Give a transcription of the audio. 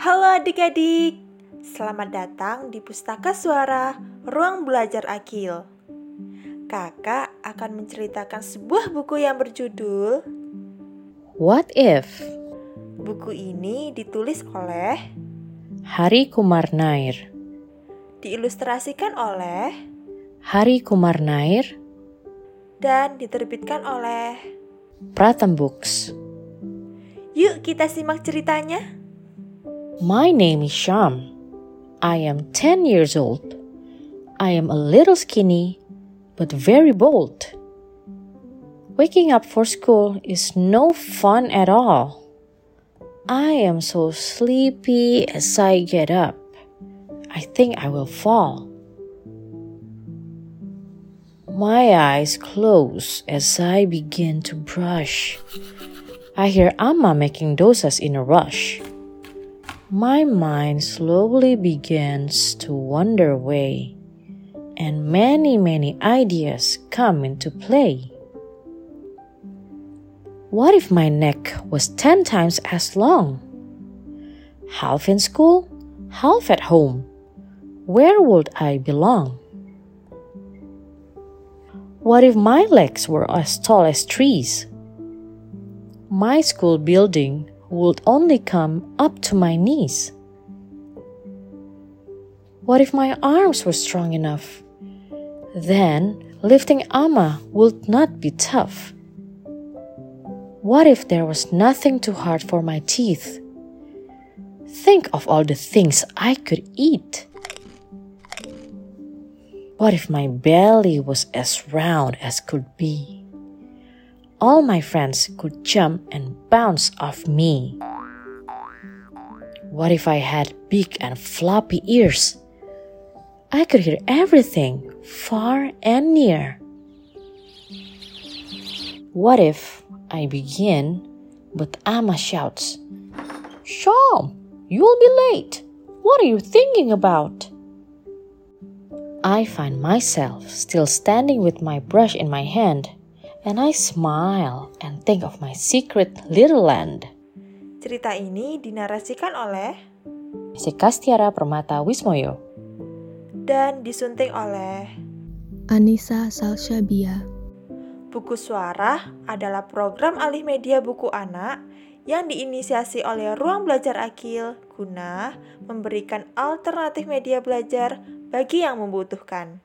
Halo adik-adik, selamat datang di Pustaka Suara Ruang Belajar Akil. Kakak akan menceritakan sebuah buku yang berjudul What If? Buku ini ditulis oleh, Hari Kumar Nair. diilustrasikan oleh, Hari Kumar Nair, dan diterbitkan oleh. Pratham Books. Yuk kita simak ceritanya. My name is Sham. I am 10 years old. I am a little skinny, but very bold. Waking up for school is no fun at all. I am so sleepy as I get up. I think I will fall. My eyes close as I begin to brush. I hear Amma making dosas in a rush. My mind slowly begins to wander away, and many, many ideas come into play. What if my neck was 10 times as long? Half in school, half at home. Where would I belong? What if my legs were as tall as trees? My school building would only come up to my knees. What if my arms were strong enough? Then lifting Amma would not be tough. What if there was nothing too hard for my teeth? Think of all the things I could eat. What if my belly was as round as could be? All my friends could jump and bounce off me. What if I had big and floppy ears? I could hear everything, far and near. What if I begin, but Amma shouts, Sham, you'll be late. What are you thinking about? I find myself still standing with my brush in my hand, and I smile and think of my secret little land. Cerita ini dinarasikan oleh Sekastiara Permata Wismoyo. dan disunting oleh. Anissa Salsabia. Buku Suara adalah program alih media buku anak yang diinisiasi oleh Ruang Belajar Akil guna memberikan alternatif media belajar bagi yang membutuhkan.